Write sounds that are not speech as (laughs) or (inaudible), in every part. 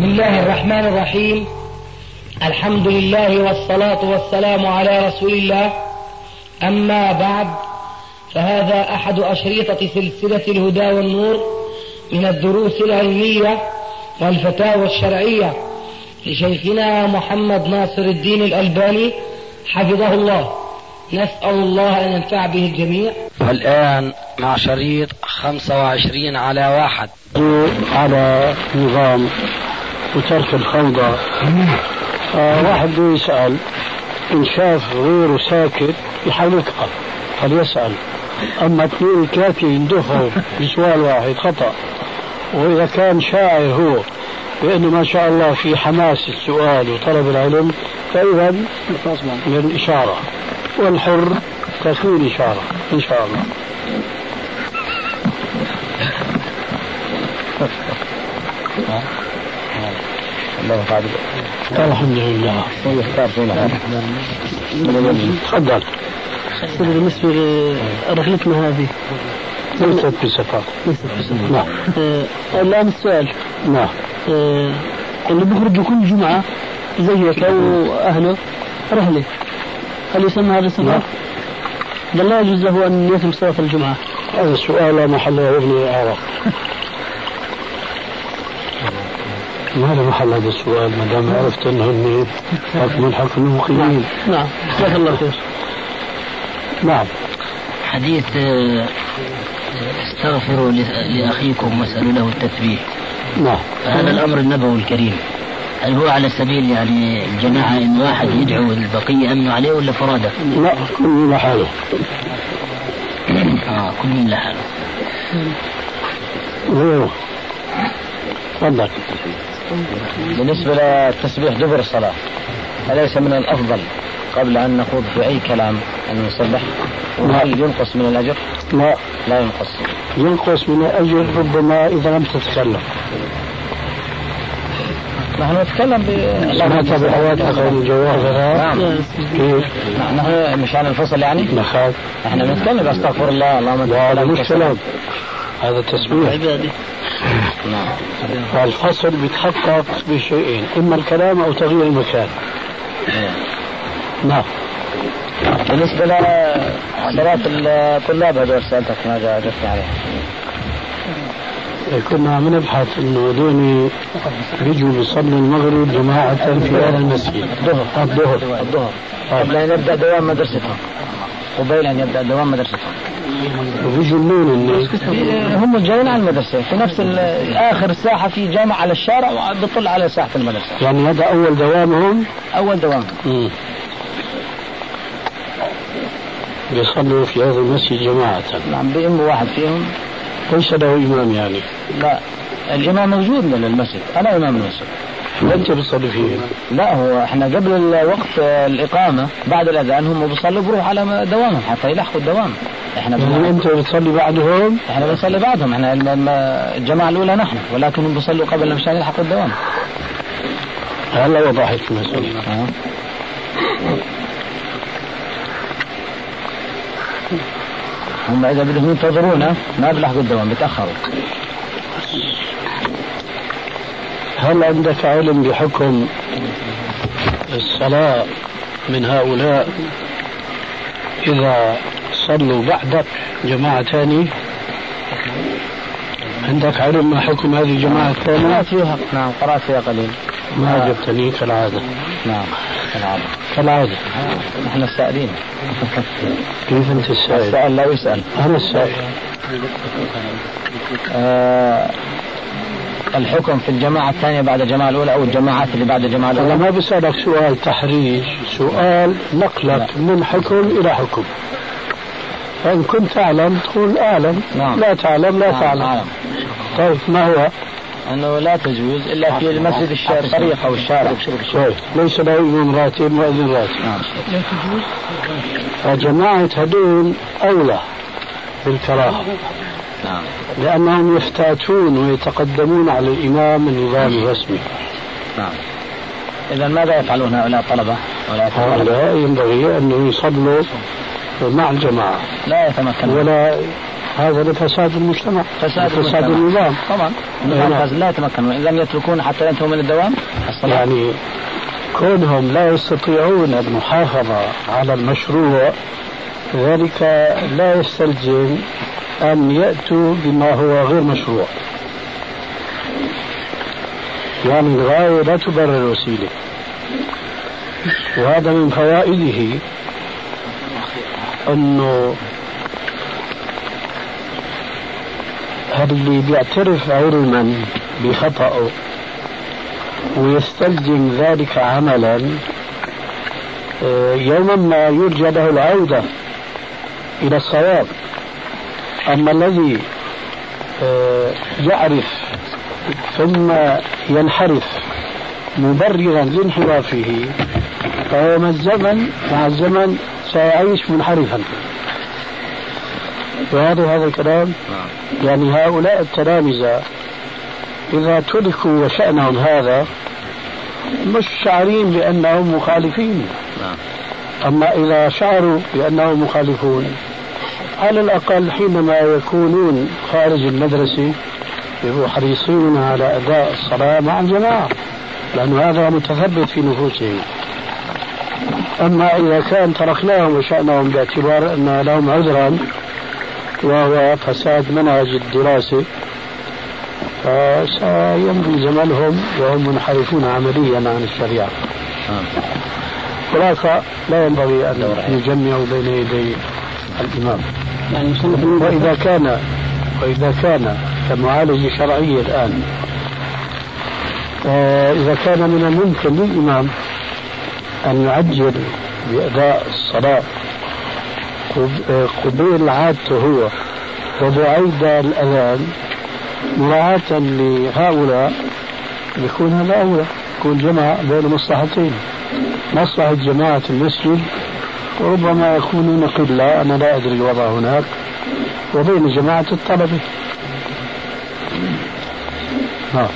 بسم الله الرحمن الرحيم. الحمد لله والصلاة والسلام على رسول الله. أما بعد فهذا أحد أشريطة سلسلة الهدى والنور من الدروس العلمية والفتاوى الشرعية لشيخنا محمد ناصر الدين الألباني حفظه الله. نسأل الله أن ينفع به الجميع. والآن مع شريط 25 على واحد. على نظام وترك الفوضى آه واحد يسأل إن شاف غيره ساكت يثقف فليسأل أما اثنين ثلاثة يندفعوا (laughs) بسؤال واحد خطأ. وإذا كان شاعر هو بأنه ما شاء الله في حماس السؤال وطلب العلم فإذا من إشارة. والحر تكون إشارة إن شاء الله. (laughs) الحمد لله. تفضل. بالنسبة لرحلتنا هذه. ليست بسفر نعم. آه، الآن السؤال. نعم. آه، اللي بيخرجوا كل جمعة زيك أو أهله رحلة. هل يسمى هذا سفر؟ نعم. بل لا يجوز له أن يتم صلاة الجمعة. هذا السؤال لا محل له الإعراب ما له محل هذا السؤال ما دام عرفت أنه من من حكم المقيمين نعم. جزاك الله خير. نعم. حديث آه، استغفروا لأخيكم واسألوا له التثبيت نعم. هذا الأمر النبوي الكريم. هل هو على سبيل يعني الجماعة إن واحد يدعو البقية أمنوا عليه ولا فرادة؟ لا كل لحاله. آه كل لحاله. غيره. تفضل. بالنسبة للتسبيح دبر الصلاة أليس من الأفضل قبل أن نخوض في أي كلام أن نسبح؟ وهل ينقص من الأجر؟ لا. لا ينقص. ينقص من الأجر ربما إذا لم تتكلم. نحن نتكلم ب سمعت بحوادث الجواهر نعم. كيف؟ نحن مشان الفصل يعني؟ نخاف. إحنا بنتكلم أستغفر الله اللهم هذا مش كلام هذا تسبيح عبادي نعم فالفصل بيتحقق بشيئين إما الكلام أو تغيير المكان. نعم. بالنسبة لصلاة الطلاب هذول سألتك ما جاوبتني عليها كنا عم نبحث إنه هذول بيجوا بيصلوا المغرب جماعة في هذا المسجد. الظهر. الظهر. الظهر. قبل أن يبدأ دوام مدرستهم. قبيل أن يبدأ دوام مدرستهم. هم جايين على المدرسة. في نفس آخر ساحة في جامع على الشارع وبطل على ساحة المدرسة. يعني هذا أول دوامهم؟ أول دوام. مم. بيصلوا في هذا المسجد جماعة. نعم بيأم واحد فيهم. ليس له إمام يعني. لا الإمام موجود من المسجد. أنا إمام المسجد. وأنت بتصلي فيه. لا هو إحنا قبل الوقت الإقامة بعد الأذان هم بيصلوا بروح على دوامهم حتى يلحقوا الدوام. إحنا يعني. أنت بتصلي بعدهم؟ إحنا بنصلي بعدهم. إحنا الجماعة الأولى نحن ولكن هم بيصلوا قبل مشان يلحقوا الدوام. هلا وضحت المسألة آه. هم إذا بدهم ينتظرونا ما بيلحقوا الدوام بيتأخروا. هل عندك علم بحكم الصلاة من هؤلاء؟ إذا صلوا بعدك جماعة ثانية عندك علم ما حكم هذه الجماعة الثانية؟ قرأت فيها. نعم قرأت فيها قليل. ما عجبتني كالعادة. نعم كالعادة. كالعادة. نحن السائلين. كيف أنت السائل؟ السائل لا يسأل. أنا السائل. آه الحكم في الجماعة الثانية بعد الجماعة الأولى أو الجماعات اللي بعد الجماعة أنا الأولى ما بسألك سؤال تحريج سؤال نقلك من حكم إلى حكم. فإن كنت تعلم تقول أعلم نعم. لا تعلم لا نعم، تعلم. نعم. طيب ما هو؟ أنه لا تجوز إلا في المسجد الش- الطريق أو الشارع. طيب ليس له إمام راتب مؤذن راتب. نعم. فجماعة هدول أولى بالكراهة. نعم. لأنهم يفتاتون ويتقدمون على الإمام النظام الرسمي. نعم. إذا ماذا يفعلون هؤلاء الطلبة؟ هؤلاء ينبغي أن يصلوا مع الجماعة. لا يتمكنون. ولا هذا لفساد المجتمع. فساد فساد. النظام. طبعا. لا يتمكنون. لم يتركون حتى ينتهوا من الدوام الصلاة. يعني كونهم لا يستطيعون المحافظة على المشروع ذلك لا يستلزم أن يأتوا بما هو غير مشروع. يعني الغاية لا تبرر الوسيلة وهذا من فوائده أنه هذا اللي بيعترف علما بخطأه ويستلزم ذلك عملا آه، يوما ما يرجى له العودة إلى الصواب. أما الذي آه، يعرف ثم ينحرف مبررا لانحرافه فهو مع الزمن مع الزمن سيعيش منحرفا. وهذا هذا الكلام يعني هؤلاء التلامذة إذا تركوا وشأنهم هذا مش شعرين بأنهم مخالفين. أما إذا شعروا بأنهم مخالفون على الأقل حينما يكونون خارج المدرسة يبقوا حريصين على أداء الصلاة مع الجماعة لأن هذا متثبت في نفوسهم. أما إذا كان تركناهم وشأنهم باعتبار أن لهم عذرا وهو فساد منهج الدراسة فسيمضي زمنهم وهم منحرفون عمليا عن الشريعة. خلاصة لا ينبغي أن يجمعوا بين يدي الإمام. يعني وإذا كان وإذا كان كمعالجة شرعية الآن. إذا كان من الممكن للإمام أن يعجل بأداء الصلاة. قبيل عادته هو وبعيد الأذان مراعاة لهؤلاء يكون هذا أولى. يكون جمع بين مصلحتين مصلحة جماعة المسجد وربما يكونون قلة أنا لا أدري الوضع هناك. وبين جماعة الطلبة. نعم.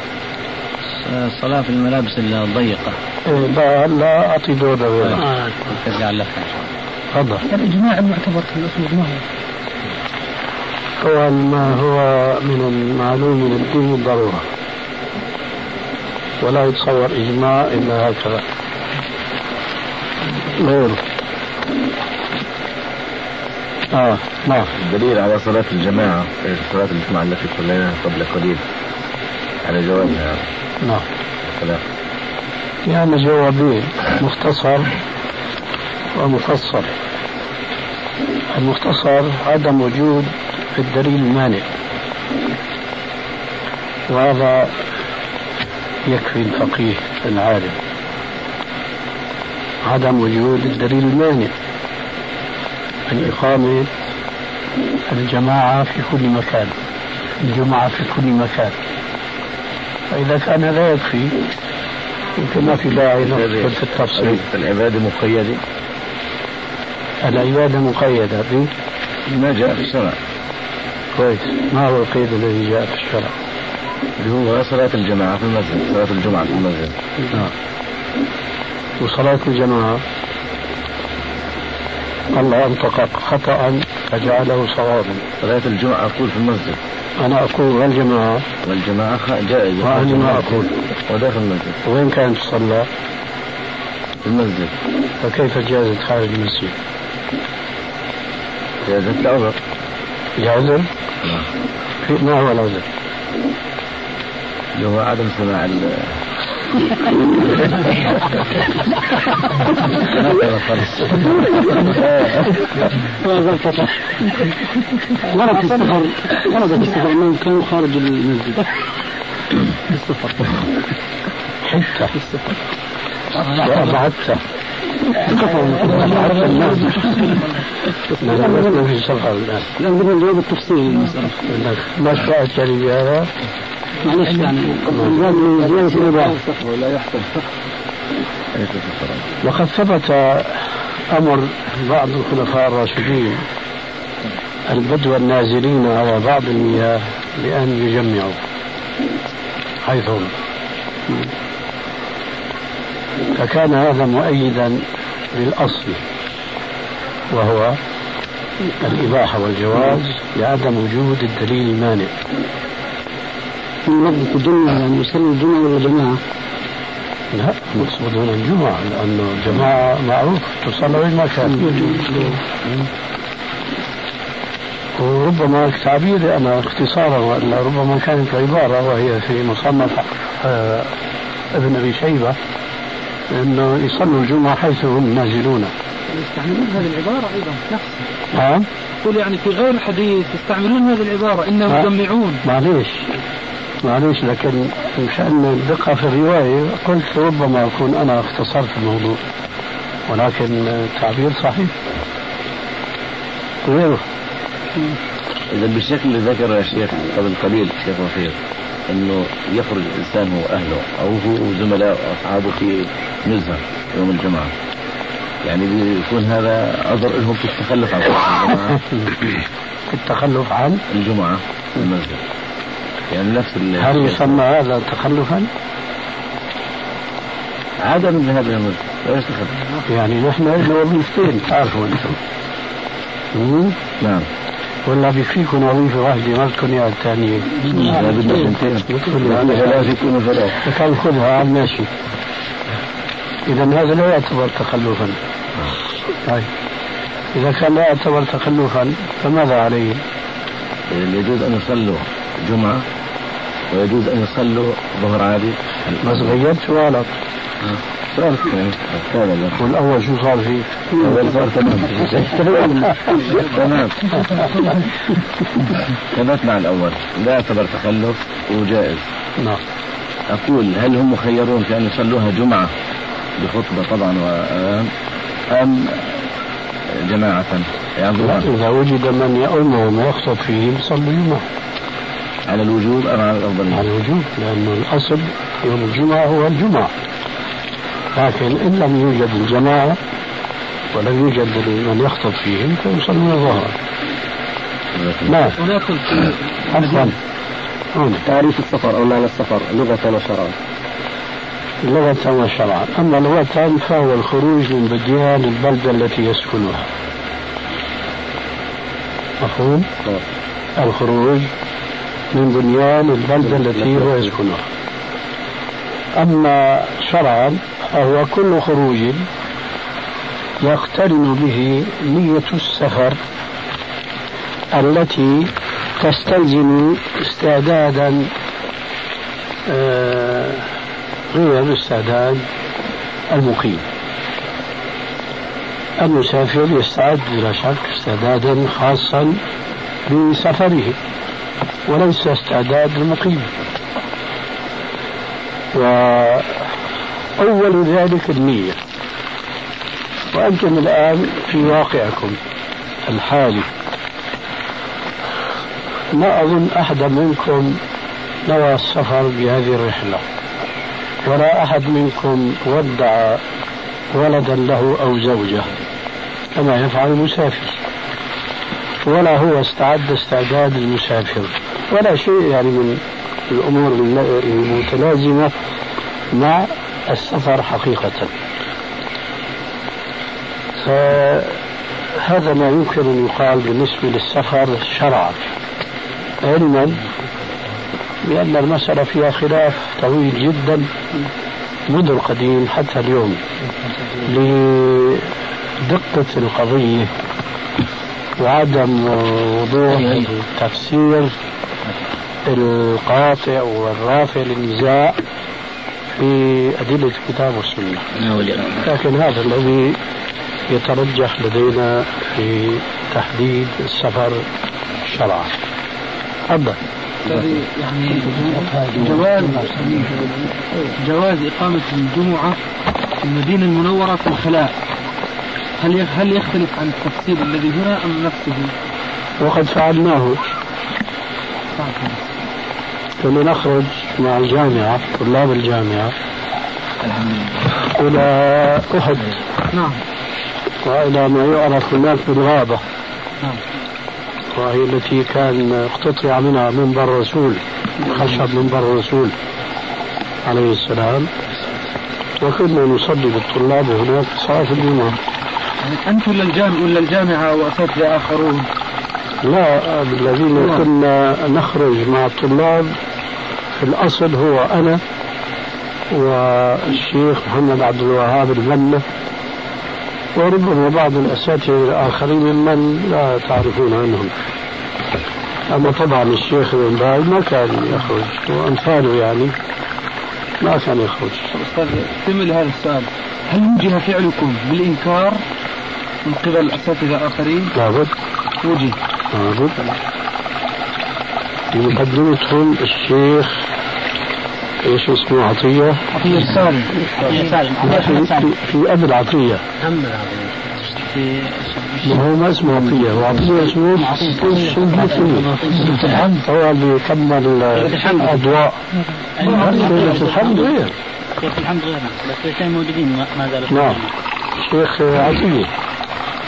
الصلاة في الملابس الضيقة. إيه لا لا أعطي دور غيره آه. ترجع لك تفضل. الإجماع المعتبر في الأصول ما هو؟ هو ما هو من المعلوم من الدين بالضرورة ولا يتصور إجماع إلا هكذا. غيره آه نعم الدليل على صلاة الجماعة صلاة الجمعة التي صليناها قبل قليل على جوابها نعم. سلام يعني جوابين مختصر ومفصل. المختصر عدم وجود الدليل المانع. وهذا يكفي الفقيه العالم. عدم وجود الدليل المانع. من إقامة الجماعة في كل مكان الجمعة في كل مكان. فإذا كان لا يكفي يمكن ما في داعي ندخل في التفصيل. العبادة مقيدة؟ العبادة مقيدة. ب؟ ما جاء في الشرع. كويس. ما هو القيد الذي جاء في الشرع؟ اللي هو صلاة الجماعة في المسجد صلاة الجمعة في المسجد. نعم. وصلاة الجماعة الله أنطق خطأ فجعله صوابا. صلاة الجمعة أقول في المسجد. أنا أقول والجماعة. والجماعة جائزة. وأنا ما أقول. وداخل المسجد. وين كانت تصلى؟ في المسجد. فكيف جازت خارج المسجد؟ جازت العذر. العذر؟ نعم. في ما هو العذر؟ اللي هو عدم سماع ورد في السفر ورد السفر انهم كانوا خارج المسجد السفر حتى السفر ما سفر الآن بدنا نجاوب التفصيل المسألة ما شرعت يعني بهذا معلش يعني ولا وقد ثبت أمر بعض الخلفاء الراشدين البدو النازلين على بعض المياه بأن يجمعوا حيث هم فكان هذا مؤيدا للأصل وهو الإباحة والجواز لعدم وجود الدليل المانع. من مدة الدنيا يعني يصلي الجمعة ولا جماعة؟ لا مقصود هنا الجمعة لأنه الجماعة معروف تصلى وين ما كان. وربما تعبيري أنا اختصارا وإلا ربما كانت عبارة وهي في مصنف آه ابن أبي شيبة أنه يصلوا الجمعة حيث هم نازلون. يستعملون هذه العبارة أيضا نفسها نعم يقول يعني في غير الحديث يستعملون هذه العبارة إنهم ما- يجمعون. معليش. معليش لكن مشان الدقة في الرواية قلت ربما أكون أنا اختصرت الموضوع ولكن التعبير صحيح. غيره. إذا بالشكل اللي ذكره يا شيخ قبل قليل شيخ وفير إنه يخرج الإنسان هو اهله أو هو زملاء وأصحابه في نزهه يوم الجمعة. يعني بيكون هذا عذر لهم في التخلف عن (laughs) التخلف عن؟ الجمعة المسجد. يعني نفس هل يسمى هذا تخلفا؟ عدم الذهاب إلى المسجد لا يستخف يعني نحن لنا وظيفتين. تعرفوا أنتم؟ نعم. ولا بيكفيكم وظيفة واحدة ما بدكم إياها الثانية. لا بدنا سنتين. يعني ثلاث يكونوا ثلاث كان خذها على الماشي إذا هذا لا يعتبر تخلفا. طيب. إذا كان لا يعتبر تخلفا فماذا عليه؟ يجوز أن يصلوا. جمعه ويجوز أن يصلوا ظهر عادي؟ بس غيرت سؤالك صار يعني هذا لا والأول شو صار فيه؟ هذا صار تمام. تمام. ثبت مع الأول. لا يعتبر تخلف وجائز. نعم. أقول هل هم مخيرون في أن يصلوها جمعة؟ بخطبة طبعا وأم أم جماعة؟ يعني لا ظهر إذا وجد من يؤمهم ويخطب فيهم صلوا جمعة. على الوجوب أم على على الافضليه؟ الوجوب لأنه الأصل يوم الجمعة هو الجمعة. لكن إن لم يوجد الجماعة ولم يوجد من يخطب فيهم فيصلون ظهرا نعم هناك في عفوا تعريف السفر أو معنى السفر لغة وشرعا لغة وشرعا أما لغة فهو الخروج من بديان البلدة التي يسكنها. مفهوم؟ الخروج من بنيان البلدة التي هو يسكنها. أما شرعا فهو كل خروج يقترن به نية السفر التي تستلزم استعدادا آه، غير استعداد المقيم. المسافر يستعد بلا شك استعدادا خاصا بسفره وليس استعداد المقيم وأول ذلك النية. وأنتم الآن في واقعكم الحالي. ما أظن أحدا منكم نوى السفر بهذه الرحلة. ولا أحد منكم ودع ولدا له أو زوجة كما يفعل المسافر. ولا هو استعد استعداد المسافر. ولا شيء يعني من الأمور المتلازمة مع السفر حقيقة. فهذا ما يمكن أن يقال بالنسبة للسفر شرعا. علما بأن المسألة فيها خلاف طويل جدا منذ القديم حتى اليوم. لدقة القضية وعدم وضوح التفسير القاطع والرافع للنزاع في أدلة الكتاب والسنة لكن هذا الذي يترجح لدينا في تحديد السفر شرعا تفضل. يعني جواز جواز إقامة الجمعة في المدينة المنورة في الخلاء. هل هل يختلف عن التفسير الذي هنا أم نفسه؟ وقد فعلناه. كنا نخرج مع الجامعة طلاب الجامعة. إلى أحد. نعم. وإلى ما يعرف هناك بالغابة. نعم. وهي التي كان اقتطع منها منبر الرسول خشب منبر الرسول عليه السلام. وكنا نصلي بالطلاب هناك صلاة الجمعة. يعني أنتم للجامعة ولا الجامعة وأساتذة آخرون؟ لا الذين نعم. كنا نخرج مع الطلاب في الأصل هو أنا والشيخ محمد عبد الوهاب المنة وربما بعض الأساتذة الآخرين ممن لا تعرفون عنهم أما طبعا الشيخ ابن باز ما كان يخرج وأمثاله يعني ما كان يخرج أستاذ هذا السؤال هل وجه فعلكم بالإنكار من قبل أساتذة آخرين؟ لابد. وجه. لابد. مقدمتهم الشيخ إيش اسمه؟ عطية؟ عطية السالم يا سالم. في, في, أبو العطية. في ما هو ما اسمه عطية. هو عطية اسمه سلطة الحمد هو اللي كمل الأضواء. سلطة الحمد غير. شيخ الحمد غيرنا بس الاثنين موجودين؟ ما- ما زالوا نعم. شيخ عطية.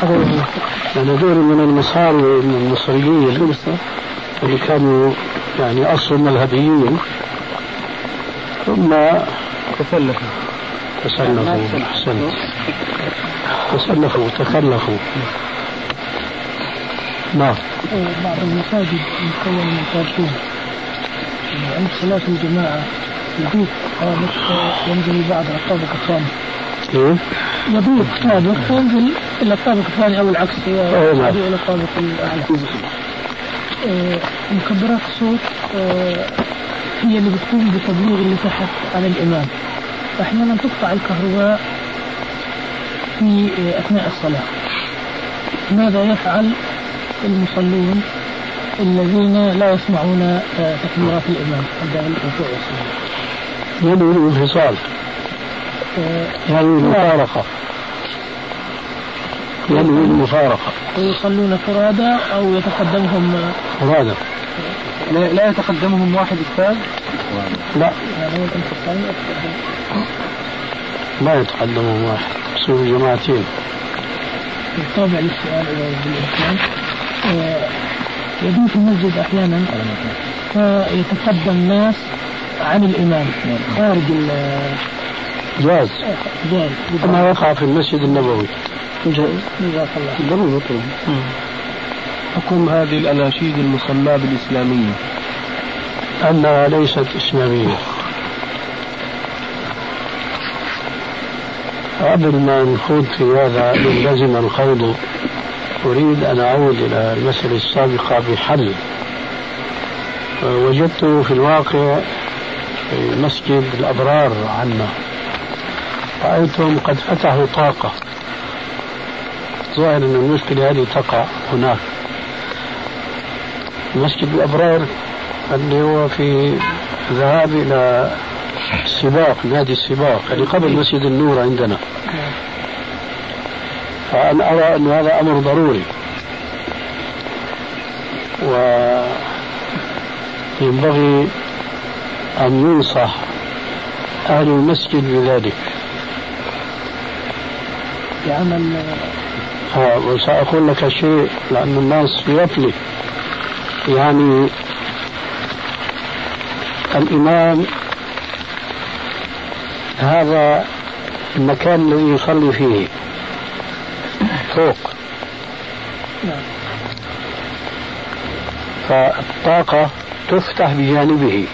يعني هذول من المصاري من المصريين اللي كانوا يعني أصل مذهبيين. ثم تسلفوا. تسلفوا أحسنت. تسلفوا تخلفوا نعم. بعض المساجد مكون من خرطوم عند صلاة الجماعة يضيف طابق ينزل بعد الطابق الثاني إيه؟ يضيف طابق وينزل إلى الطابق الثاني أو العكس. يعود إلى الطابق الأعلى. آه، مكبرات الصوت آه، هي اللي بتقوم بتبليغ اللي تحت على الإمام. أحيانا تقطع الكهرباء في آه، أثناء الصلاة. ماذا يفعل المصلون الذين لا يسمعون تكبيرات الإمام؟ عند الركوع والسجود ينوي الانفصال ينوي المفارقة. ينوي المفارقة. ويصلون فرادى أو يتقدمهم هذا لا, لا يتقدمهم واحد أستاذ لا. يعني ما يتقدمهم واحد يصيروا جماعتين. بالطبع للسؤال بالإمكان آه، يضيف المسجد أحيانا. فيتقدم ناس عن الإمام خارج جاز كما وقع في المسجد النبوي. جزاك الله مطلوب حكم هذه الأناشيد المسماة بالإسلامية. أنها ليست إسلامية. قبل ما نخوض في هذا لزم الخوض أريد أن أعود إلى المسألة السابقة بحل. وجدته في الواقع في مسجد الأبرار عنا. رأيتهم قد فتحوا طاقة. ظاهر أن المشكلة هذه تقع هناك. مسجد الأبرار اللي هو في ذهاب إلى السباق نادي السباق اللي قبل مسجد النور عندنا. فأنا أرى أن هذا أمر ضروري. وينبغي أن ينصح أهل المسجد بذلك. بعمل ها، وسأقول لك شيء لأن الناس في غفلة يعني الإمام هذا المكان الذي يصلي فيه فوق. فالطاقة تفتح بجانبه.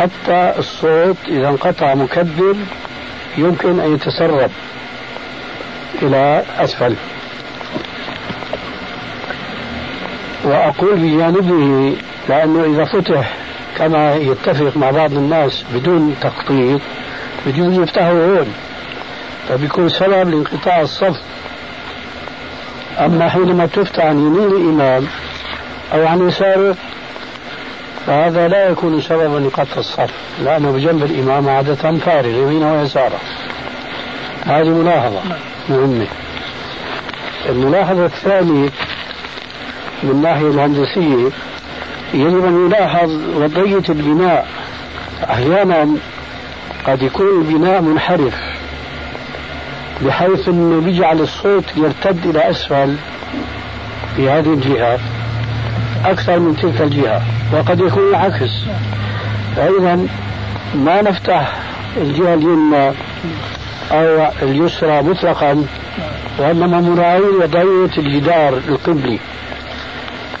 حتى الصوت إذا انقطع مكبر يمكن أن يتسرب إلى أسفل. وأقول بجانبه لأنه إذا فتح كما يتفق مع بعض الناس بدون تخطيط بجوز يفتحوا هون. فبيكون سبب لانقطاع الصف. أما حينما تفتح عن يمين الإمام أو عن يساره فهذا لا يكون سببا لقطع الصف لأنه بجنب الإمام عادة فارغ يمينه ويساره. هذه ملاحظة مهمة. الملاحظة الثانية من الناحية الهندسية يجب أن يلاحظ وضعية البناء. أحيانا قد يكون البناء منحرف بحيث أنه بيجعل الصوت يرتد إلى أسفل في هذه الجهة. أكثر من تلك الجهة وقد يكون العكس. فإذا ما نفتح الجهة اليمنى أو اليسرى مطلقا وإنما مراعي وضعية الجدار القبلي.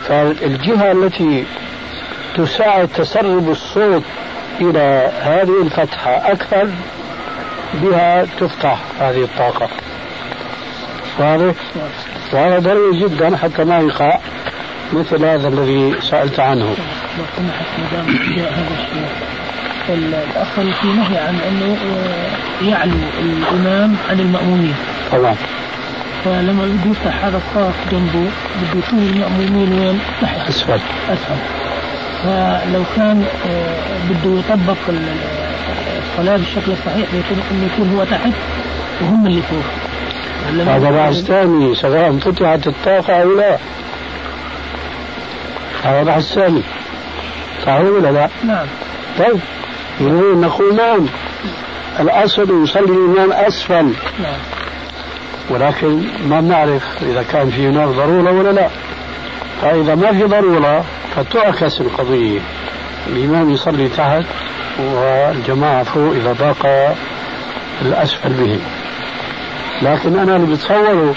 فالجهة التي تساعد تسرب الصوت إلى هذه الفتحة أكثر بها تفتح هذه الطاقة. واضح؟ وهذا ضروري جدا حتى ما يقع. مثل هذا الذي سألت عنه. الأصل في نهي عن أنه آه، يعلو الإمام عن المأمومين. طبعا. فلما بده يفتح هذا الصف جنبه بده يشوف المأمومين وين؟ تحت. أسفل. أسفل. فلو كان آه، بده يطبق الصلاة بالشكل الصحيح يكون إنه يكون هو تحت وهم اللي فوق. هذا بحث ثاني سواء فتحت الطاقة أو لا. هذا بحث ثاني صحيح ولا لا؟ نعم. طيب نقول نعم. الأصل يصلي الإمام أسفل. نعم. ولكن ما بنعرف إذا كان في هناك ضرورة ولا لا. فإذا ما في ضرورة فتعكس القضية. الإمام يصلي تحت والجماعة فوق إذا ضاق الأسفل بهم. لكن أنا اللي بتصوره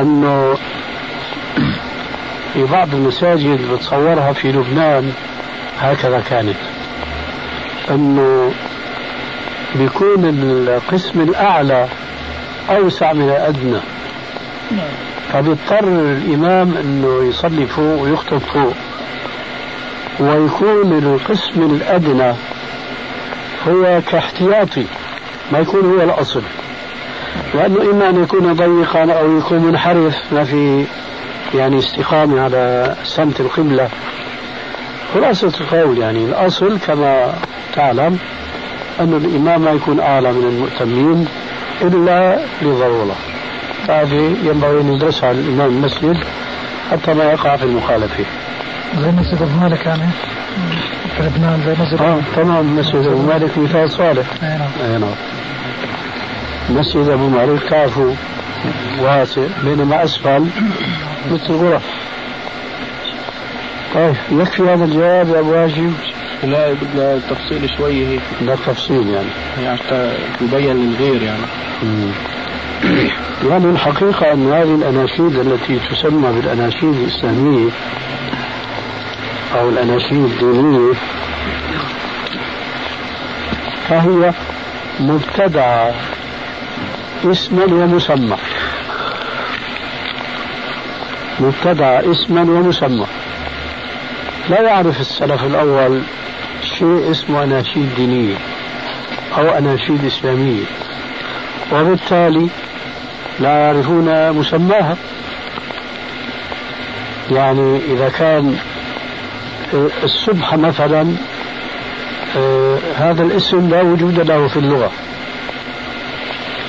أنه في بعض المساجد بتصورها في لبنان هكذا كانت. أنه بيكون القسم الأعلى أوسع من الأدنى. نعم. فبيضطر الإمام أنه يصلي فوق ويخطب فوق. ويكون القسم الأدنى هو كاحتياطي ما يكون هو الأصل. لأنه إما أن يكون ضيقا أو يكون منحرف ما في يعني استقامة على سمت القبلة. خلاصة القول يعني الأصل كما تعلم أن الإمام ما يكون أعلى من المؤتمين إلا لضرورة هذه ينبغي أن يدرسها الإمام المسجد حتى ما يقع في المخالفة. زي مسجد أبو مالك يعني؟ في لبنان زي مسجد. آه تمام. مسجد أبو مالك مثال صالح. نعم. أي نعم. مسجد أبو مالك تعرفوا واسع بينما أسفل مثل غرف. طيب يكفي هذا الجواب يا أبو هاشم؟ لا بدنا تفصيل شوي هيك. بدك تفصيل يعني. يعني حتى يبين للغير يعني. (clears throat) يعني الحقيقة أن هذه الأناشيد التي تسمى بالأناشيد الإسلامية أو الأناشيد الدينية فهي مبتدعة اسما ومسمى. مبتدعة اسما ومسمى. لا يعرف السلف الأول شيء اسمه أناشيد دينية أو أناشيد إسلامية وبالتالي لا يعرفون مسماها. يعني إذا كان السبحة مثلا آه، هذا الاسم لا وجود له في اللغة.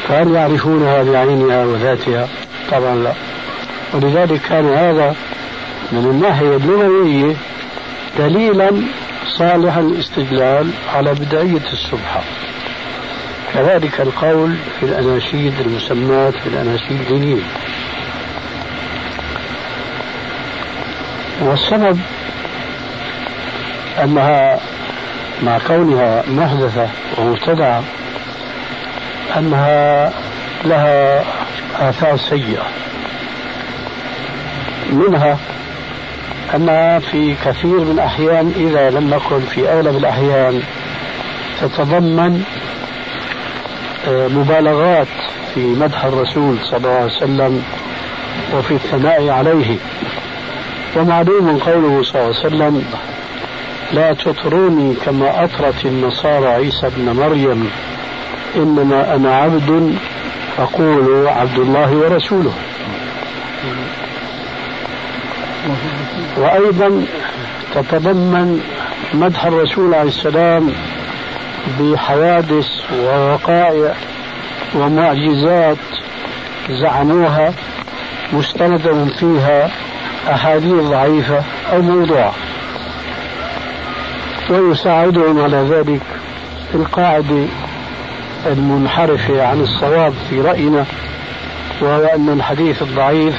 فهل يعرفونها بعينها وذاتها؟ طبعا لا. ولذلك كان هذا من الناحية اللغوية دليلا صالحا للاستدلال على بداية السبحة كذلك القول في الأناشيد المسماة في الأناشيد الدينية والسبب أنها مع كونها محدثة ومبتدعة أنها لها آثار سيئة. منها أنها في كثير من الأحيان إذا لم نقل في أغلب الأحيان تتضمن آه، مبالغات في مدح الرسول صلى الله عليه وسلم وفي الثناء عليه. ومعلوم قوله صلى الله عليه وسلم لا تطروني كما أطرت النصارى عيسى ابن مريم إنما أنا عبد فقولوا عبد الله ورسوله. وأيضا تتضمن مدح الرسول عليه السلام بحوادث ووقائع ومعجزات زعموها مستند فيها أحاديث ضعيفة أو موضوعة. ويساعدهم على ذلك القاعدة المنحرفة عن الصواب في رأينا وهو أن الحديث الضعيف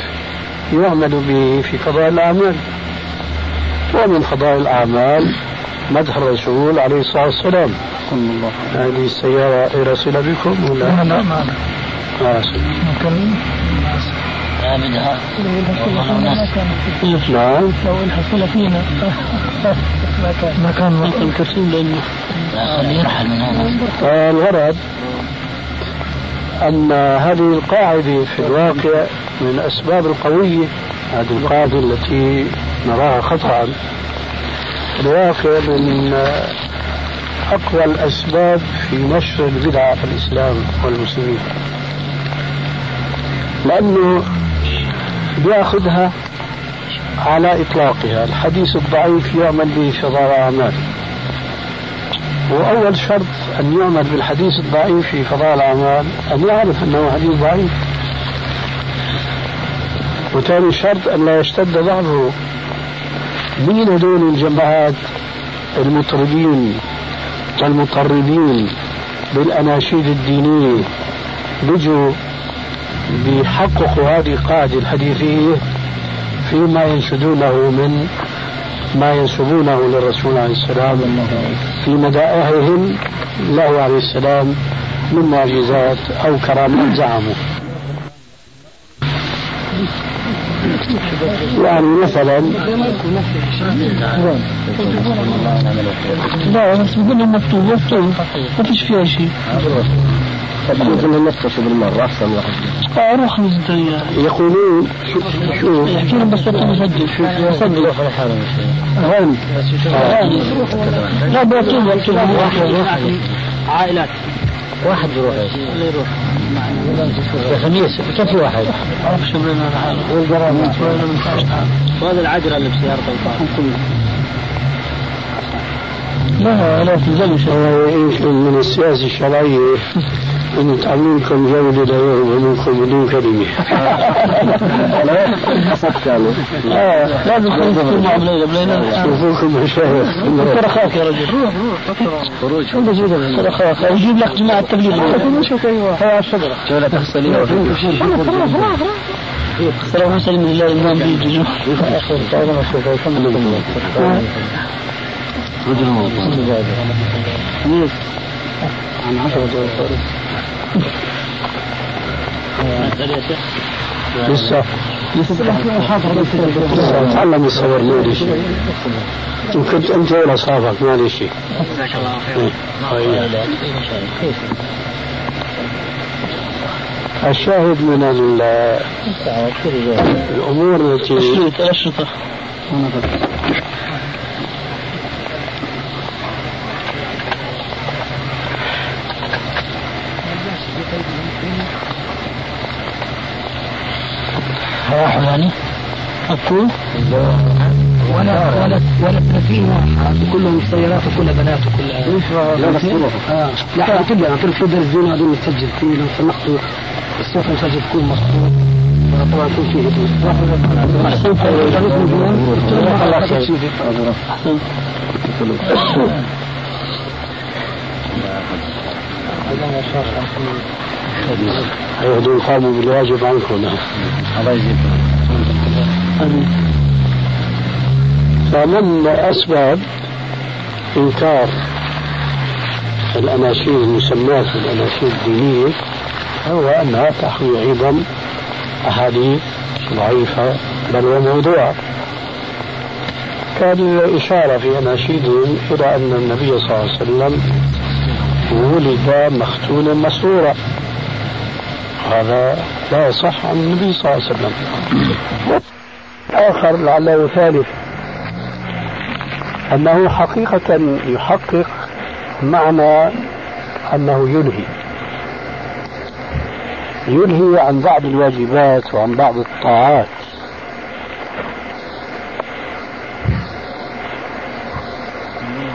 يعمل به في قضاء الأعمال. ومن قضاء الأعمال مدح الرسول عليه الصلاة والسلام. الله هذه السيارة غير صلة بكم ولا؟ لا لا ما آسف ممكن الحصول فينا ما كان نعم. لو الحصول فينا. ما كان. ما كان. وقت كثير لأنه لا خليه يرحل من هنا. الغرض أن هذه القاعدة في الواقع من الأسباب القوية هذه القاعدة التي نراها في الواقع من أقوى الأسباب في نشر البدعة في الإسلام والمسلمين. لأنه بيأخذها على إطلاقها. الحديث الضعيف يعمل به شرار أعمال. وأول شرط أن يعمل بالحديث الضعيف في فضاء الأعمال أن يعرف أنه حديث ضعيف. وثاني شرط أن لا يشتد ضعفه مين هذول الجماعات المطربين والمطربين بالأناشيد الدينية؟ بيجوا بيحققوا هذه القاعدة الحديثية فيما ينشدونه من ما ينسبونه للرسول عليه السلام في مدائحهم له عليه السلام من معجزات أو كرامات زعموا. يعني مثلا. لا بس بقول لهم مكتوب مكتوب ما فيش فيها شيء. ممكن نفتش بالمرة أحسن واحد آه روح خمس دقايق يقولون شو شو؟ يحكي لهم بس وقت مسجل مسجل هون لا يكتب عائلات. واحد بيروح. إيش؟ اللي يروح. الخميس كم في واحد؟ والقرامة وهذا العجرة اللي بسيارة القاهرة لا لا يمكن من السياسة الشرعية أن تعملوا لكم جولة دائرة منكم بدون كلمة. آه لازم تكون شوفوكم مشايخ دكتور اخاك يا رجل روح روح خروج دكتور اخاك يجيب لك جماعة تبليغ أيوه هو على الشجرة جولة تغسلية صراحة مسلم من الله الإمام بيجي عن عشرة لسه لسه تعلم الصبر ما لي شيء إن كنت أنت ولا أصحابك ما لي شيء جزاك الله. خير الشاهد من ال- الأمور التي أشرطة راحوا يعني. أقول ولا ولا ولا 30 واحد. كلهم سيارات وكلها بنات وكلها لا بس آه. لا كلها أنا قلت في الزين هذول مسجل فيه لو سمحتوا. الصوت المسجل يكون مظبوط طبعا يكون فيه هدوء. هيهدون قاموا بالواجب عنكم نعم الله فمن أسباب إنكار الأناشيد المسماة بالأناشيد الدينية. هو أنها تحوي أيضا أحاديث ضعيفة بل وموضوعة كان الإشارة في أناشيدهم إلى أن النبي صلى الله عليه وسلم ولد مختونا مسرورا. هذا لا يصح عن النبي صلى الله عليه وسلم. آخر لعله ثالث أنه حقيقة يحقق معنى أنه ينهي. ينهي عن بعض الواجبات وعن بعض الطاعات.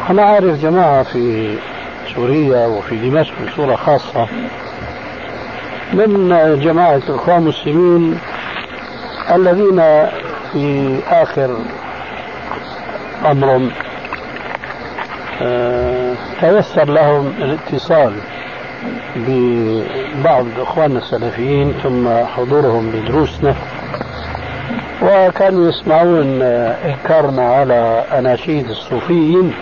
أنا عارف جماعة في سوريا وفي دمشق بصورة خاصة. من جماعة الإخوان المسلمين الذين في آخر أمرهم آه، تيسر لهم الاتصال ببعض إخواننا السلفيين ثم حضورهم لدروسنا وكانوا يسمعون إنكارنا على أناشيد الصوفيين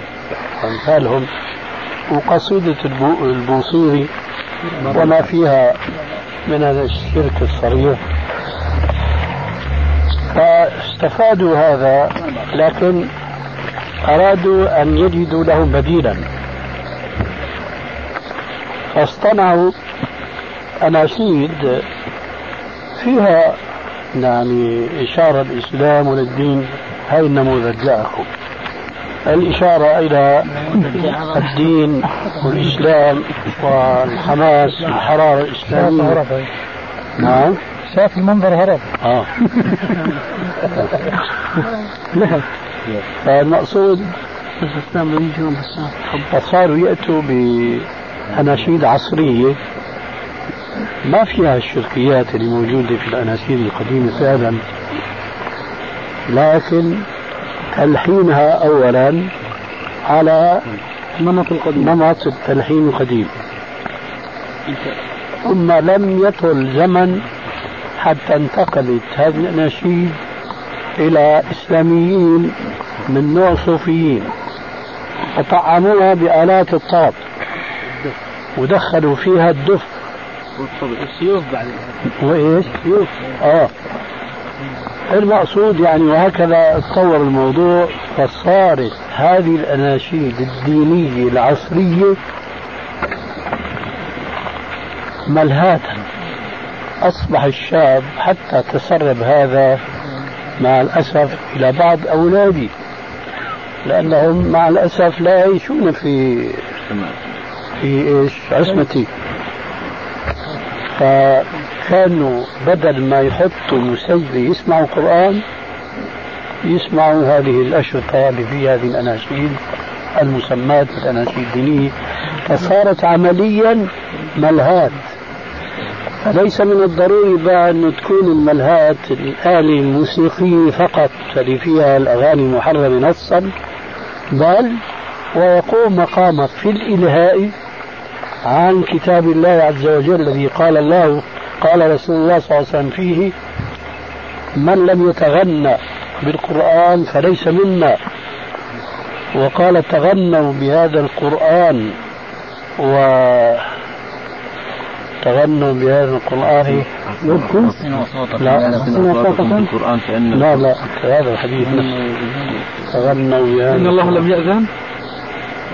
أمثالهم وقصيدة البو- البوصيري وما فيها من هذا الشرك الصريح. استفادوا هذا لكن أرادوا أن يجدوا له بديلا. فاصطنعوا أناشيد فيها يعني إشارة الإسلام والدين هاي النموذج جاءكم. الإشارة إلى الدين والإسلام والحماس والحرارة الإسلامية. نعم. شاف المنظر هرب آه. فالمقصود فصاروا يأتوا بأناشيد عصرية. ما فيها الشركيات اللي موجودة في الأناشيد القديمة فعلا. لكن تلحينها أولا على نمط القديم. نمط التلحين القديم. ثم لم يطل زمن حتى انتقلت هذه الأناشيد إلى إسلاميين من نوع صوفيين. وطعموها بآلات الطرب. ودخلوا فيها الدف. والسيوف بعد. وإيش؟ سيوف. آه. المقصود يعني وهكذا تطور الموضوع فصارت هذه الأناشيد الدينية العصرية ملهاة أصبح الشاب حتى تسرب هذا مع الأسف إلى بعض اولادي لأنهم مع الأسف لا يعيشون في في إيش؟ عصمتي فكانوا بدل ما يحطوا مسجل يسمعوا قرآن يسمعوا هذه الأشرطة اللي فيها هذه الأناشيد المسمات بالأناشيد الدينية. فصارت عمليا ملهات. فليس من الضروري بقى أنه تكون الملهات الآلة الموسيقية فقط اللي فيها الأغاني المحرمة نصا بل ويقوم مقامك في الإلهاء عن كتاب الله عز وجل الذي قال الله قال رسول الله صلى الله عليه وسلم فيه من لم يتغنى بالقرآن فليس منا. وقال تغنوا بهذا القرآن. و تغنوا بهذا القرآن. كأن لا لا هذا الحديث تغنوا بهذا إن الله لم يأذن؟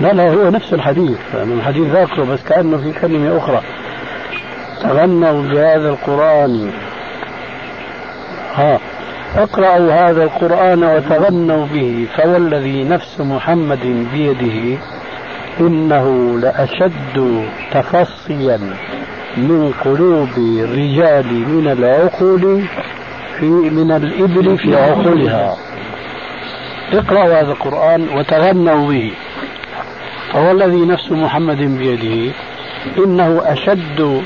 لا لا هو نفس الحديث. من الحديث ذاكره بس كأنه في كلمة أخرى. تغنوا بهذا القرآن. ها اقرأوا هذا القرآن وتغنوا به فوالذي نفس محمد بيده إنه لأشد تفصيا من قلوب الرجال من العقول في من الإبل في عقولها. اقرأوا هذا القرآن وتغنوا به. فهو الذي نفس محمد بيده. إنه أشد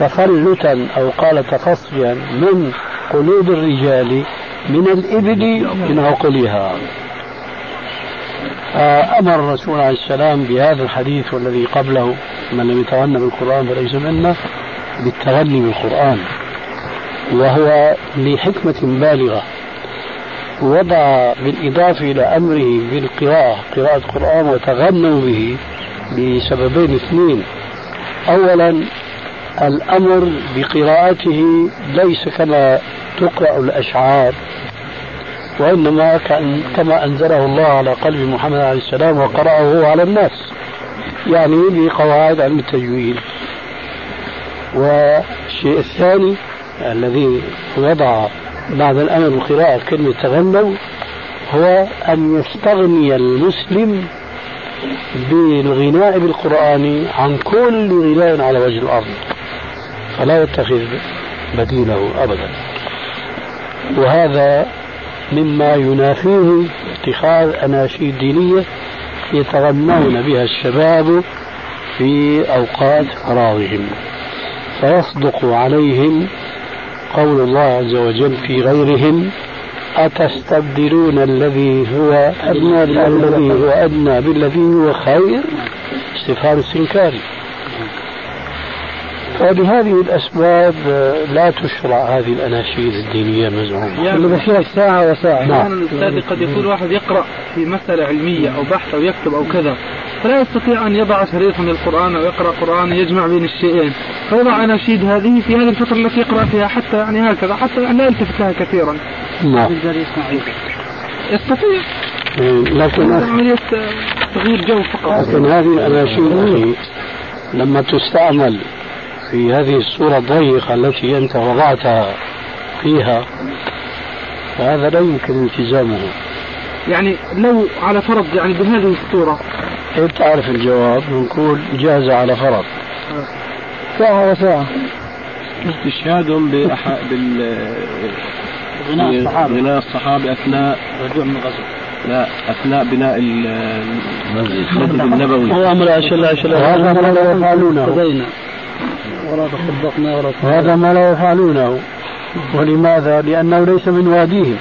تفلتا أو قال تفصيا من قلوب الرجال من الإبل من عقلها. أمر الرسول عليه السلام بهذا الحديث والذي قبله من لم يتغنى بالقرآن فليس منا بالتغني بالقرآن. وهو لحكمة بالغة. وضع بالإضافة إلى أمره بالقراءة قراءة القرآن وتغنوا به بسببين اثنين. أولا الأمر بقراءته ليس كما تقرأ الأشعار وإنما كان كما أنزله الله على قلب محمد عليه السلام وقرأه على الناس يعني بقواعد علم التجويد والشيء الثاني الذي وضع بعد الأمر بالقراءة كلمة تغنوا هو أن يستغني المسلم بالغناء بالقرآن عن كل غناء على وجه الأرض. فلا يتخذ بديله أبدا. وهذا مما ينافيه اتخاذ أناشيد دينية يتغنون بها الشباب في أوقات فراغهم. فيصدق عليهم قول الله عز وجل في غيرهم أتستبدلون الذي هو أدنى الذي هو أدنى بالذي هو خير؟ استفهام استنكاري فبهذه الأسباب لا تشرع هذه الأناشيد الدينية المزعومة يعني اللي ساعة وساعة. الأستاذ قد يكون واحد يقرأ في مسألة علمية أو بحث أو يكتب أو كذا. فلا يستطيع أن يضع شريطا للقرآن أو يقرأ قرآن يجمع بين الشيئين. فيضع أناشيد هذه في هذه الفترة التي يقرأ فيها حتى يعني هكذا حتى يعني لا يلتفت لها كثيرا. نعم. يستطيع. إيه، لكن عملية تغيير جو فقط. لكن هذه الأناشيد أخي لما تستعمل في هذه الصورة الضيقة التي أنت وضعتها فيها فهذا لا يمكن التزامه يعني لو على فرض يعني بهذه الصورة. كيف تعرف الجواب نقول جاز على فرض. ساعة وساعة استشهادهم بأح... بال غناء الصحابة. غناء الصحابة أثناء رجوع من الغزو لا أثناء بناء ال- المسجد. النبوي. هو أمر أشل أشل هذا ما لا يفعلونه. ولا تصدقنا ولا وهذا ما لا يفعلونه. ولماذا؟ لأنه ليس من واديهم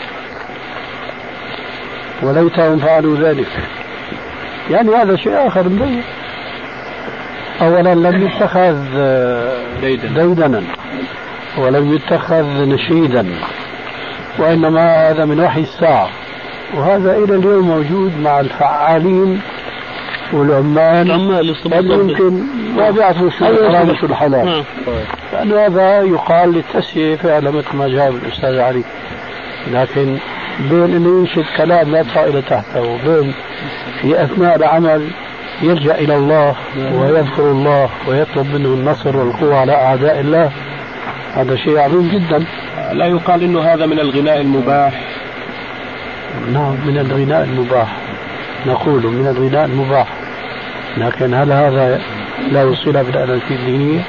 وليتهم فعلوا ذلك. يعني هذا شيء آخر مبين أولا لم يتخذ ديدن. ديدنا. ولم يتخذ نشيدا. وإنما هذا من وحي الساعة. وهذا إلى اليوم موجود مع الفعالين والعمال. العمال يمكن ما بيعرفوا شو الحرام وشو الحلال. لأن هذا يقال للتسوية فعلا مثل ما جاب الأستاذ علي. لكن بين أنه ينشد كلام لا إلى تحته وبين في أثناء العمل يلجأ إلى الله ويذكر الله ويطلب منه النصر والقوة على أعداء الله. هذا شيء عظيم جدا. لا يقال إنه هذا من الغناء المباح. نعم من الغناء المباح. نقول من الغناء المباح. لكن هل هذا له صلة بالأناشيد الدينية؟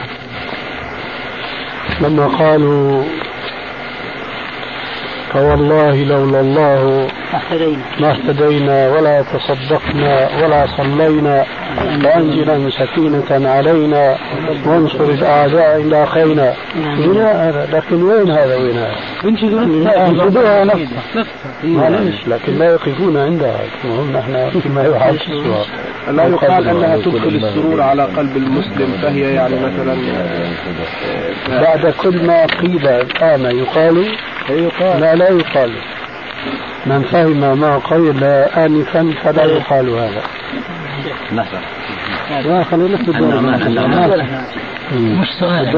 لما قالوا فوالله لولا الله اهتدينا ما اهتدينا ولا تصدقنا ولا صلينا. فأنزلا سكينة علينا وانصر الأعداء إن لاقينا غناء هذا؟ لكن وين هذا وين هذا؟ ينشدوها نفسها معلش لكن لا يقفون عندها. نحن فيما يحاج السؤال لا يقال أنها تدخل السرور على قلب المسلم فهي يعني مثلا بعد كل ما قيل الآن يقال. لا لا يقال. من فهم ما قيل آنفا فلا يقال هذا. لا خلينا نفس الدور مم. مش سؤال.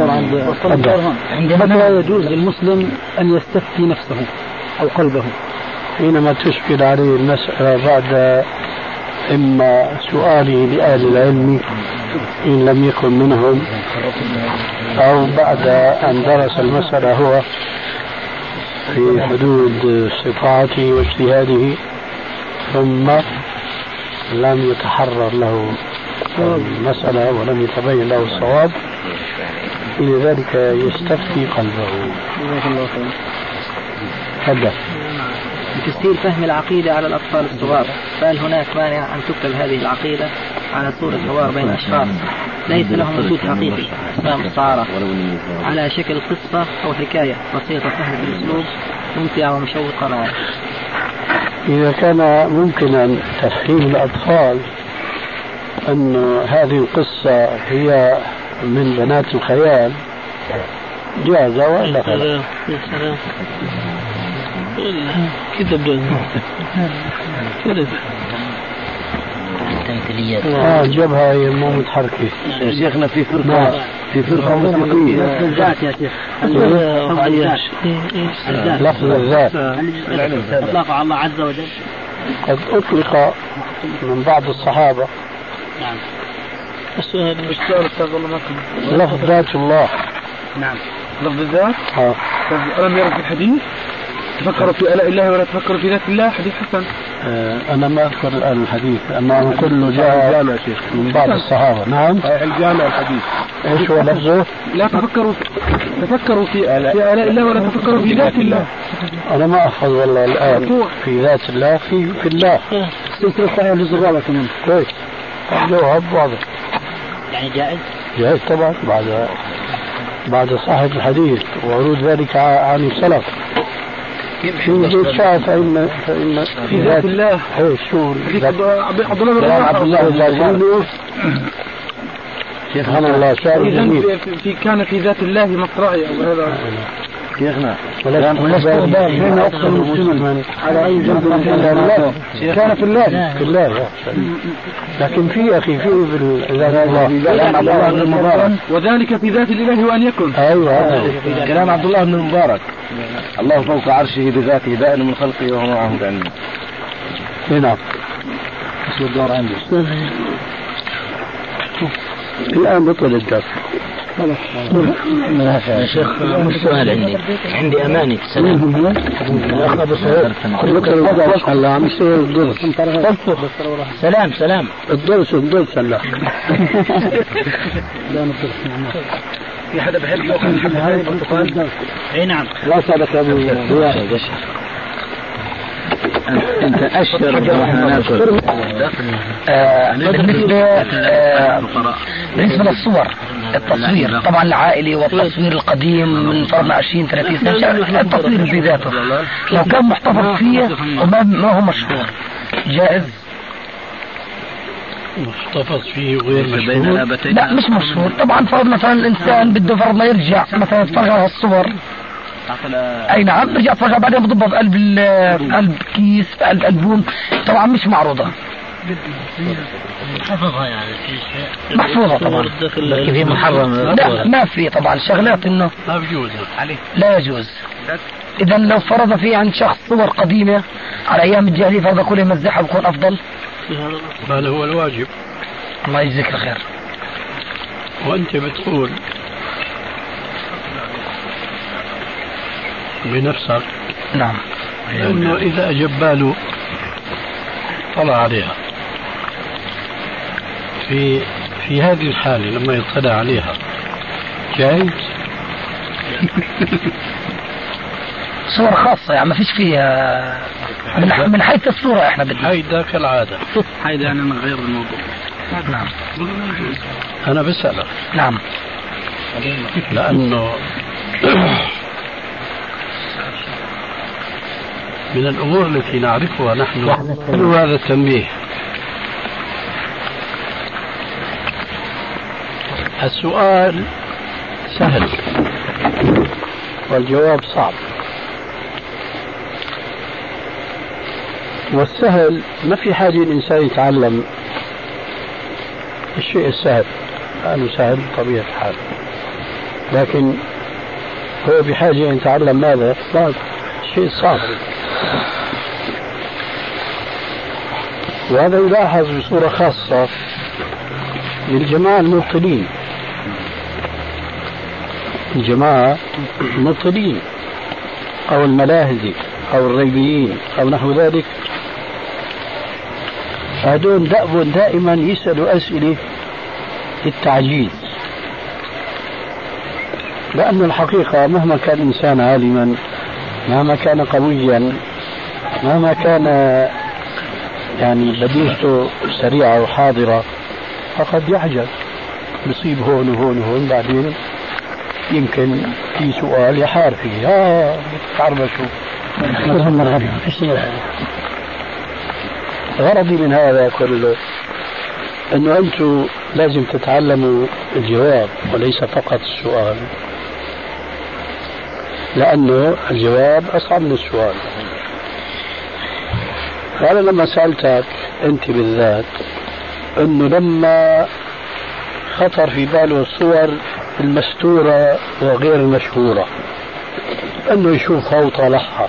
الدور عند متى يجوز للمسلم أن يستفتي نفسه أو قلبه. حينما تشكل عليه المسألة بعد إما سؤاله لأهل العلم إن لم يكن منهم أو بعد أن درس المسألة هو في حدود استطاعته واجتهاده ثم لم يتحرر له المسألة ولم يتبين له الصواب. لذلك يستفتي قلبه. تفضل بتسهيل فهم العقيدة على الأطفال الصغار فهل هناك مانع أن تكتب هذه العقيدة؟ على صورة حوار بين أشخاص ليس لهم وجود حقيقي. مستعارة على شكل قصة أو حكاية بسيطة سهلة الأسلوب. ممتعة ومشوقة. معا إذا كان ممكنا تفهيم الأطفال أن هذه القصة هي من بنات الخيال جاز وإلا فلا (laughs) التمثيليات آه جبهة هي مو متحركة. يا شيخنا في نعم. فرقة في فرقة موسيقية الذات يا شيخ. لفظ الذات. اطلقه على الله عز وجل. قد أطلق من بعض الصحابة. نعم. السؤال. السؤال أستاذ كان لفظ ذات الله. نعم. لفظ الذات آه. طيب ألم يرد في الحديث تفكروا في آلاء الله ولا تفكروا في ذات الله؟ حديث حسن. آه، أنا ما أذكر الآن الحديث أنه كله جاء من بعض الصحابة. نعم. صحيح الجامع الحديث. إيش هو لفظه؟ لا تفكروا تفكروا في آلاء في آلاء الله ولا تفكروا في ذات الله. أنا ما أحفظ والله الآن في ذات الله في في الله. سلسلة صحيح للزغالة كمان كويس. الجواب واضح. يعني جائز؟ جائز طبعا بعد بعد صحة الحديث وورود ذلك عن السلف. في شاء فإن فإن في ذات الله. ذات- عبد الله بن رواحة عبد الله بن مسعود سبحان الله شعر جميل. في- كان في ذات الله مصرعي أو هذا. شيخنا فين اقصى المسلم على اي جنب من الله كان في الله في الله لكن في أخي في الله كلام عبد الله بن المبارك وذلك في ذات الإله وأن يكن أيوه كلام عبد الله بن المبارك الله فوق عرشه بذاته بائن من خلقه وهو معهم بعلمه نعم الدور عندي الان بطل الدرس يا شيخ مش سؤال عندي عندي أمانة سلام. الأخ أبو سعود هلا عم يصير الدرس سلام سلام. الدرس الدرس هلا في حدا بحب أي نعم. لا سألك يا ابو أنت أشهر ونحن ناكل آه، بالنسبة آه، بالنسبة للصور. التصوير. طبعا العائلي والتصوير القديم من فرضنا 20 30 سنة. التصوير في ذاته لو كان محتفظ فيه وما ما هو مشهور. جائز. محتفظ فيه غير مشهور؟ لا مش مشهور. طبعا فرض مثلا الإنسان بده فرض ما يرجع. مثلا يتفرج على الصور. أي نعم برجع اتفرج بعدين بضبها في قلب في قلب كيس في قلب ألبوم. طبعا مش معروضة. حفظها يعني في شيء. محفوظة طبعا. لكن هي محرم لا ما في طبعا. شغلات إنه ما بجوز. لا يجوز. اذا لو فرض في عند شخص صور قديمة على أيام الجاهلية فرض كله يمزحها بكون أفضل. هذا هو الواجب. الله يجزيك الخير. وأنت بتقول بنفسك نعم. إنه إذا جباله طلع عليها. في في هذه الحالة لما يطلع عليها. جائز (laughs) صور خاصة يعني ما فيش فيها من, من حيث الصورة إحنا بدنا. هيدا كالعادة. هيدا يعني من غير الموضوع. نعم. أنا بسألك. نعم. لأنه من الأمور التي نعرفها نحن حلو هذا التنبيه. السؤال سهل. والجواب صعب. والسهل ما في حاجة الإنسان يتعلم؟ الشيء السهل. لأنه سهل بطبيعة الحال. لكن هو بحاجة أن يتعلم ماذا؟ صعب شيء صعب. وهذا يلاحظ بصورة خاصة للجماعة المبطلين الجماعة المبطلين أو الملاهزي أو الريبيين أو نحو ذلك. هذول دأب دائما يسألوا أسئلة للتعجيز لأن الحقيقة مهما كان الإنسان عالما مهما كان قويا مهما كان يعني بديهته سريعة وحاضرة فقد يعجز يصيب هون وهون وهون بعدين. يمكن في سؤال يحار فيه. آه تعربشوا غرضي من هذا كله أنه أنتم لازم تتعلموا الجواب وليس فقط السؤال. لأنه الجواب أصعب من السؤال. فانا لما سألتك أنت بالذات أنه لما خطر في باله الصور المستورة وغير المشهورة أنه يشوفها وطالعها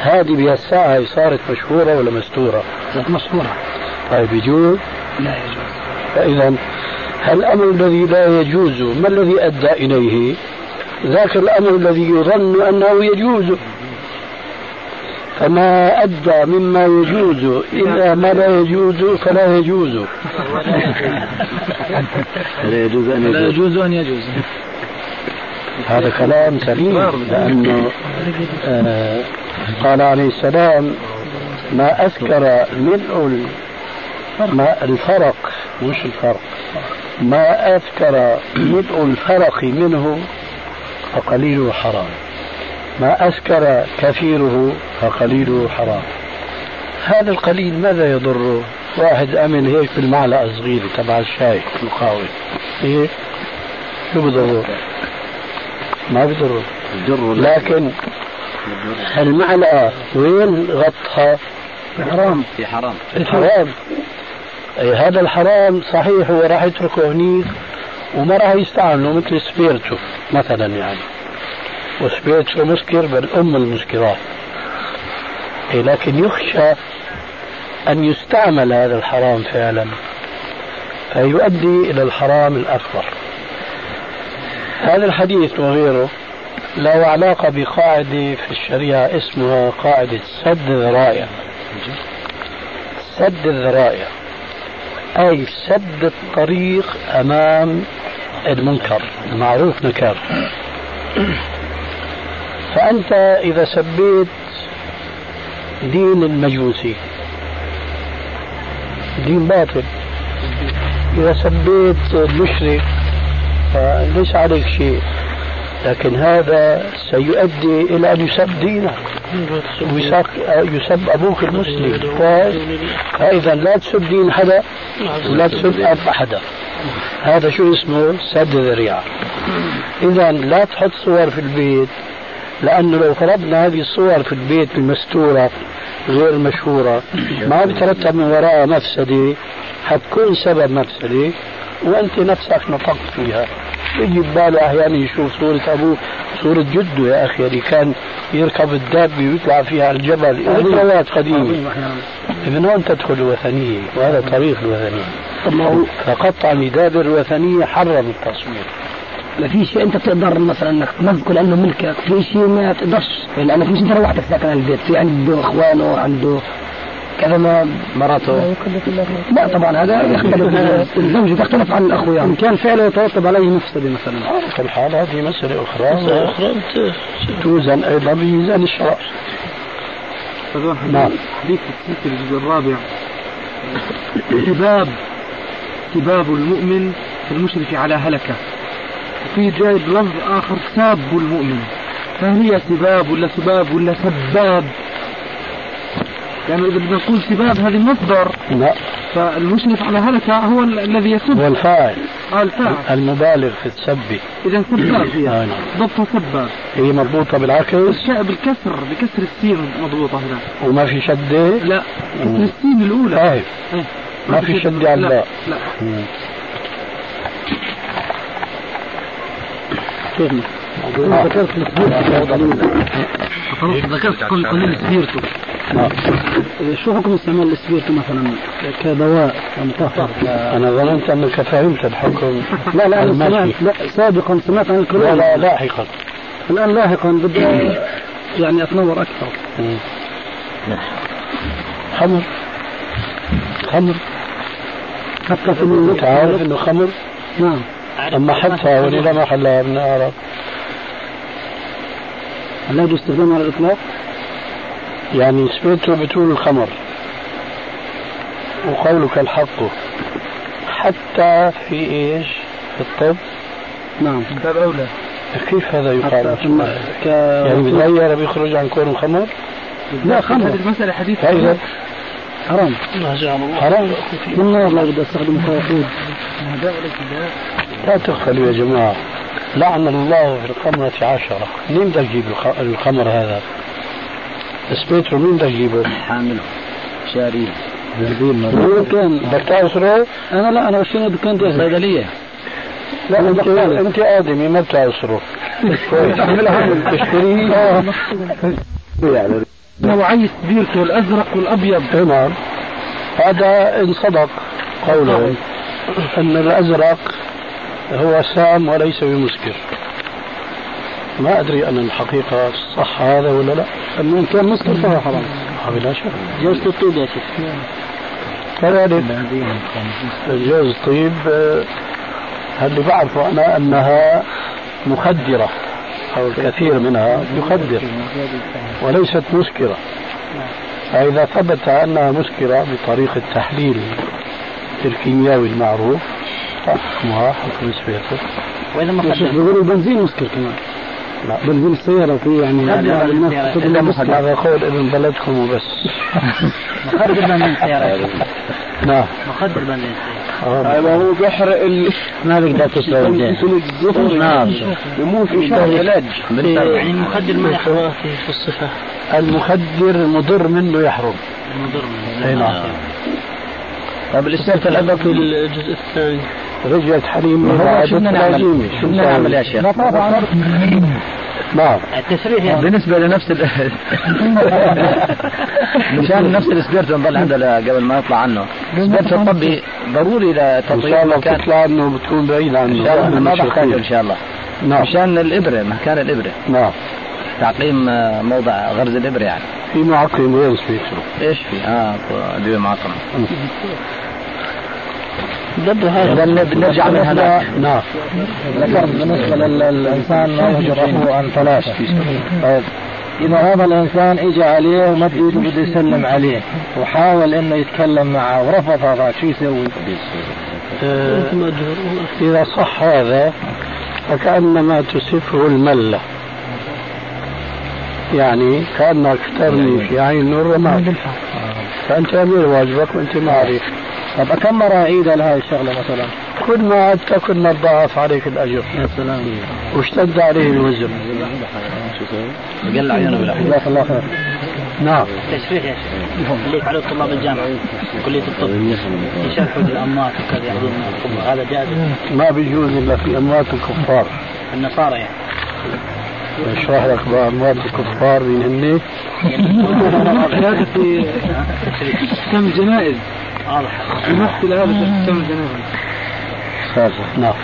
هذه بهالساعة صارت مشهورة ولا مستورة؟ مشهورة طيب يجوز؟ لا يجوز فإذا الأمر الذي لا يجوز ما الذي أدى إليه؟ ذاك الأمر الذي يظن أنه يجوز فما أدى مما يجوز إلى ما لا يجوز فلا يجوز. (laughs) لا يجوز أن لا يجوز. يجوز أن يجوز. هذا كلام سليم لأنه آه قال عليه السلام ما أذكر ملء ما الفرق مش الفرق؟ ما أذكر ملء الفرق منه فقليله حرام ما أسكر كثيره فقليله حرام. هذا القليل ماذا يضره واحد أمن هيك بالمعلقة صغيرة تبع الشاي القهوة هيك شو بضره؟ ما بضره. لكن المعلقة وين غطها؟ حرام في حرام. حرام. أي هذا الحرام صحيح هو راح يتركه هنيك وما راح يستعمله مثل سبيرتو مثلا يعني. وسبيرتو مسكر بل أم المسكرات. أي لكن يخشى أن يستعمل هذا الحرام فعلا فيؤدي إلى الحرام الأكبر. هذا الحديث وغيره له علاقة بقاعدة في الشريعة اسمها قاعدة سد الذرائع. سد الذرائع أي سد الطريق أمام المنكر المعروف نكر فأنت إذا سبيت دين المجوسي دين باطل. إذا سبيت المشرك فليس عليك شيء. لكن هذا سيؤدي إلى أن يسب دينك. ويسب أبوك المسلم. فإذا لا تسب دين حدا ولا تسب أب حدا هذا شو اسمه؟ سد ذريعة. إذا لا تحط صور في البيت لأنه لو فرضنا هذه الصور في البيت المستورة غير المشهورة ما بترتب من وراءها مفسدة. حتكون سبب مفسدة وأنت نفسك نطقت فيها. يجي بباله أحيانا يشوف صورة أبوه صورة جده يا أخي اللي كان يركب الدابة ويطلع فيها على الجبل. ذكريات قديمة. من هون تدخل الوثنية؟ وهذا طريق الوثنية. فقطع نداب الوثنية حرم التصوير. ما في شيء أنت بتقدر مثلا إنك تمزقه لأنه ملكك في شيء ما تقدرش. لأنك مش أنت لوحدك ساكن البيت في عنده إخوانه عنده كذا ما مراته. لا طبعا هذا يختلف الزوجة تختلف عن الأخوة يعني. إن كان فعله يترتب عليه مفسدة مثلا. في الحال هذه مسألة أخرى. مسألة أخرى توزن أيضا بميزان الشرع. نعم. حديث في الجزء الرابع. سباب سباب المؤمن كالمشرف على هلكة. وفي جايب لفظ آخر ساب المؤمن. فهل هي سباب ولا سباب ولا سباب؟ يعني إذا بدنا نقول سباب هذه مصدر لا. فالمشرف على هلكة هو ال- الذي يسب. هو الفاعل. آه الفاعل. المبالغ في السب. إذا سباب هي آه، نعم. ضبطها سباب هي مربوطة بالعكس. الشاء بالكسر بكسر السين مضبوطة هنا وما في شدة لا. كسر السين الأولى. طيب. ما في شدة على لا لا. ذكرت ذكرت كل قليل سبيرتو شو حكم استعمال السبيرتو مثلا كدواء مطهر؟ أنا ظننت انك فهمت الحكم لا لا أنا سمعت لا سابقا سمعت عن الكلام. لا لا لاحقا. الآن لاحقا بدي يعني أتنور أكثر. خمر. خمر. حتى في تعرف إنه خمر؟ نعم. أما حطها ولذا ما حلها من اعرف لا يجوز استخدامها على الإطلاق؟ يعني سمعته بتقول الخمر. وقولك الحق. حتى في إيش؟ في الطب؟ نعم. باب أولى كيف هذا يقال؟ يعني بتغير بيخرج عن كون خمر؟ لا خمر هذه المسألة حديث فإذا حرام. حرام. من نار لا بدي استخدم خياطين لا تغفلوا يا جماعة. لعن الله في الخمرة عشرة. مين بدك تجيب الخمر هذا؟ سبيرتو مين بدك تجيبه؟ حامله شاريه كان بدك تعصره؟ أنا لا أنا بشتري دكان صيدلية. لا انت أنت آدمي ما بتعصره تشتريه يعني نوعي سبيرتو الأزرق والأبيض. إيه نعم. هذا إن صدق قوله أن الأزرق هو سام وليس بمسكر. ما أدري أن الحقيقة صح هذا ولا لا. إن كان مسكر فهو حرام. بلا شك. جوز الطيب يا شيخ. كذلك جوز الطيب آه، اللي بعرفه أنا أنها مخدرة أو الكثير منها يخدر وليست مسكرة. فإذا ثبت أنها مسكرة بطريقة تحليل الكيميائي المعروف فحكمها حكم سبيرتو واذا ما بيقولوا البنزين مسكر كمان. لا. بنزين السيارة في يعني مسكر. هذا قول ابن بلدكم وبس. (laughs) مخدر بنزين السيارة. نعم مخدر بنزين السيارة. هذا هو بيحرق ال ما تشرب الدين نعم. بموت في شهر علاج يعني المخدر ما يحرم. في الصفة المخدر مضر منه يحرم. مضر أي نعم. طيب الاستاذ الأدب في الجزء الثاني. رجعت حليم هو شو بدنا نعمل؟ شو بدنا نعمل يا شيخ؟ نعم. التسريح يعني بالنسبة لنفس ال (laughs) مشان نفس السبيرتو نضل عندنا قبل ما نطلع عنه. السبيرتو الطبي ضروري إن شاء لتطوير الله مكان. تطلع انه بتكون بعيد عنه إن شاء الله ما بحتاجه إن شاء الله. نعم. مشان الإبرة مكان الإبرة. نعم. تعقيم آه، موضع غرز الإبرة يعني. في معقم وين سبيكترو إيش في؟ آه ادويه معقمه دب هذا. نرجع من هناك نعم. ذكرت بالنسبة للإنسان ما يهجر اخوه عن ثلاث طيب. إذا هذا الإنسان إجى عليه ومد ايده بده يسلم عليه. وحاول إنه يتكلم معه ورفض هذا. شو يسوي؟ آه، إذا صح هذا فكأنما تسفه الملة. يعني كأنك ترمي في عين نور رماد فأنت أمير واجبك وأنت ما عليك طب كم مرة عيد لهذه الشغلة مثلا؟ كل ما عدت كل ما تضاعف عليك الأجر. يا سلام. واشتد عليه الوزر قل عيونه بالعين جزاك الله خير. نعم. تشريح يا شيخ. اللي يفعله طلاب الجامعة. كلية الطب. يشرحوا للأموات وكذا ياخذون هذا جائز. ما بيجوز إلا في أموات الكفار. النصارى يعني. أشرح لك بقى أموات الكفار مين هن هذا في يمثل هذا في احكام الجنائز نعم.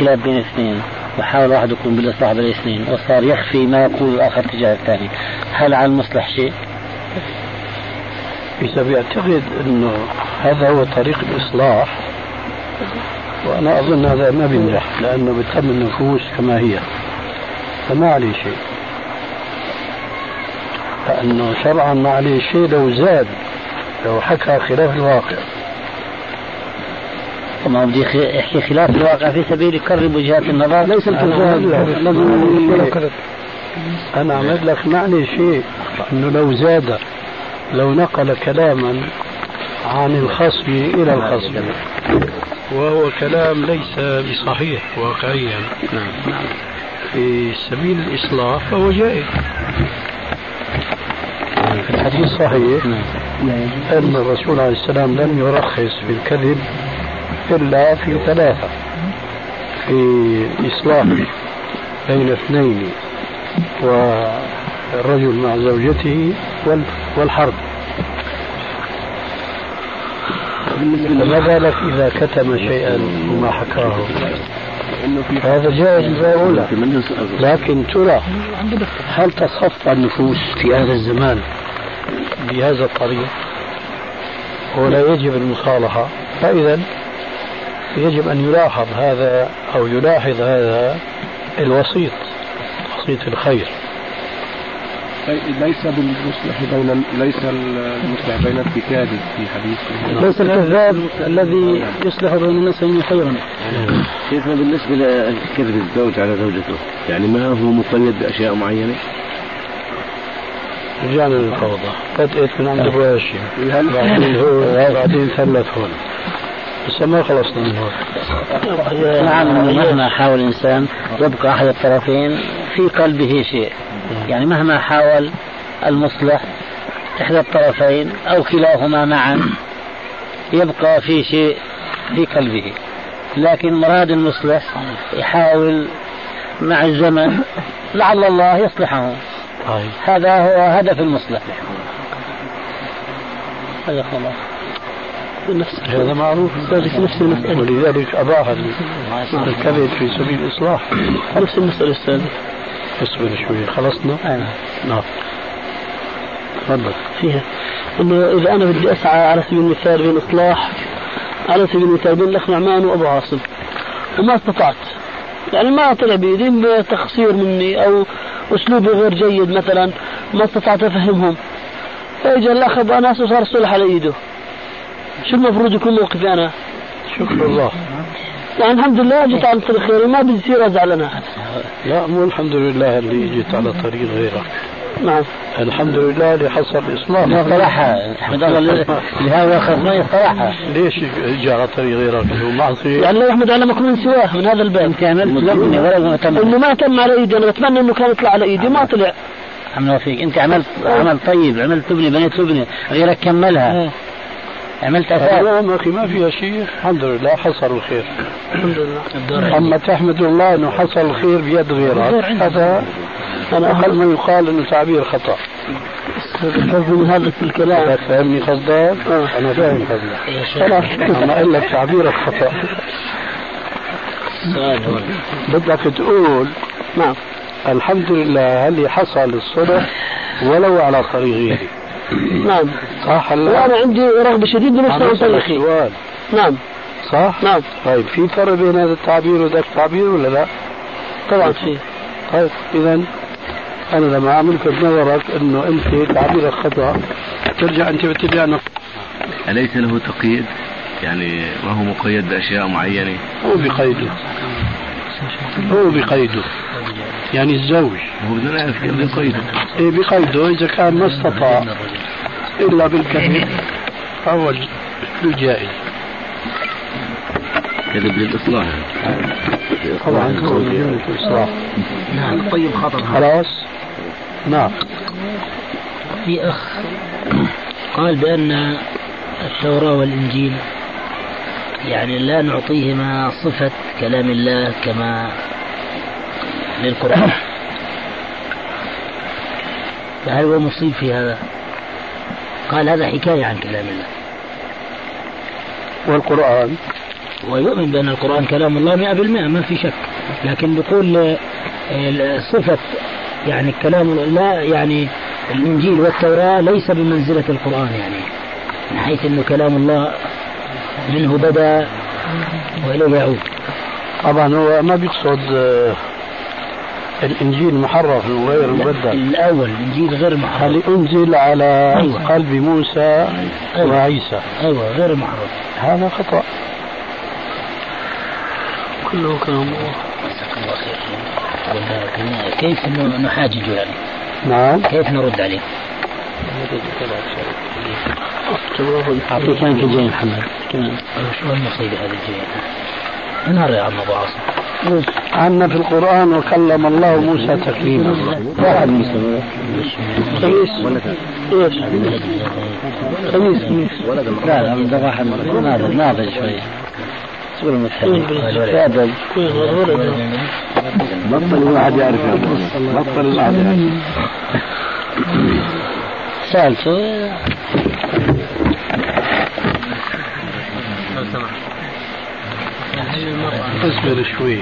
خلاف بين اثنين. وحاول واحد يكون بالإصلاح بين الاثنين. وصار يخفي ما يقول الآخر تجاه الثاني هل على المصلح شيء؟ إذا بيعتقد أنه هذا هو طريق الإصلاح وأنا أظن هذا ما بينجح لأنه بتهم النفوس كما هي. فما عليه شيء. لأنه شرعا ما عليه شيء لو زاد. لو حكى خلاف الواقع. ما بدي يحكي خلاف الواقع في سبيل يقرب وجهات النظر. ليس لازم أنا عملت لك. معنى شيء أنه لو زاد لو نقل كلاما عن الخصم إلى الخصم. وهو كلام ليس بصحيح واقعيا. في سبيل الإصلاح فهو جائز. الحديث صحيح أن الرسول عليه السلام لم يرخص في الكذب إلا في ثلاثة في إصلاح بين اثنين والرجل مع زوجته وال- والحرب. فما بالك إذا كتم شيئا وما حكاه؟ هذا جائز لكن ترى هل تصفى النفوس في هذا الزمان؟ بهذا الطريق ولا يجب المصالحة. فإذا يجب أن يلاحظ هذا أو يلاحظ هذا الوسيط وسيط الخير. ليس بالمصلح بين ليس المصلح بين الكتاب في حديث. ليس الكذاب الذي يصلح بين الناس خيرا. شيخنا بالنسبة لكذب الزوج على زوجته؟ يعني ما هو مقيد بأشياء معينة؟ رجعنا للفوضى بدأت من عند ابو هاشم بعدين هو بعدين ثلث هون. بس ما خلصنا من هون. نعم إنه مهما حاول الإنسان يبقى أحد الطرفين في قلبه شيء. يعني مهما حاول المصلح إحدى الطرفين أو كلاهما معا يبقى في شيء في قلبه. لكن مراد المصلح يحاول مع الزمن لعل الله يصلحه. طيب. هذا هو هدف المصلح. هذا خلاص هذا معروف. ذلك نفس المسألة. ولذلك أباح الكذب في سبيل الإصلاح. نفس المسألة أستاذ اصبر شوي خلصنا؟ أنا. نعم. تفضل. فيها. انه إذا أنا بدي أسعى على سبيل المثال بين إصلاح على سبيل المثال بين الأخ نعمان وأبو عاصم. وما استطعت. يعني ما طلع بايدي بتقصير مني أو اسلوبي غير جيد مثلا ما استطعت أفهمهم. فاجى الأخ ابو انس وصار الصلح على إيده. شو المفروض يكون موقفي أنا؟ شكر الله. يعني الحمد لله جيت على الخير ما بدي يصير ازعل أنا. لا مو الحمد لله اللي جيت على طريق غيرك. نعم. الحمد لله اللي حصل اصلاح ما اقترحها احمد الله اللي هذا اخذ ما يقترحها ليش جاء على طريق غيرك هو معصيه الله يحمد علمك من سواه من هذا الباب. انت عملت لبني ولا تم. إنه ما تم على إيدي. أنا بتمنى إنه كان يطلع على إيدي ما طلع. عم فيك أنت عملت عمل طيب عملت تبني بنيت تبني غيرك كملها. عملت أساس نعم أخي ما فيها شيء. الحمد لله حصل الخير. الحمد لله. اما تحمد الله إنه حصل الخير بيد غيرك. هذا أنا أقل ما يقال إنه تعبير خطأ. من هذا الكلام. فهمني قصدك؟ أنا فاهم قصدك. خلاص أنا أقول لك تعبيرك خطأ. بدك تقول نعم. الحمد لله اللي حصل الصلح؟ ولو على طريق غيري. نعم. صح هلا وأنا عندي رغبة شديدة طريقي سؤال. نعم. صح؟ نعم. طيب في فرق بين هذا التعبير وذاك التعبير ولا لا؟ طبعا في. طيب اذا أنا لما أعمل نظرك إنه أنت تعبيرك خطا ترجع أنت بتتبع أليس له تقييد؟ يعني ما هو مقيد بأشياء معينة؟ هو بقيده. هو بقيده. يعني الزوج. هو بدنا نعرف كيف بقيده. إيه بقيده. إذا كان ما استطاع إلا بالكذب فهو الجائز. كذب للإصلاح. طبعا. الإصلاح نعم. طيب خطر خلاص؟ نعم. في أخ قال بأن التوراة والإنجيل يعني لا نعطيهما صفة كلام الله كما للقرآن. فهل هو مصيب في هذا؟ قال هذا حكاية عن كلام الله. والقرآن؟ ويؤمن بأن القرآن كلام الله مئة بالمئة ما في شك. لكن بيقول آه، صفة يعني كلام لا يعني الإنجيل والتوراة ليس بمنزلة القرآن يعني. من حيث أنه كلام الله منه بدأ وإليه يعود. طبعا هو ما بيقصد الإنجيل محرف وغير مبدل. الأول الإنجيل غير محرف. اللي أنزل على أيوة. قلب موسى أيوة. وعيسى؟ أيوة غير محرف. هذا خطأ. كله كلام الله. جزاك الله خير. ولا كنا- كيف إنه نحاجج يعني؟ نعم. كيف نرد عليه؟ أعطيك وين جاي محمد. شو المصيبة هذه الجاية انهار يا عم أبو عاصم. عنا في القرآن وكلم الله موسى تكليما. مسلم خميس؟ خميس. خميس. لا لا؟ بطل الواحد يعرف بطل الواحد يعرف. سألته أصبر شوي.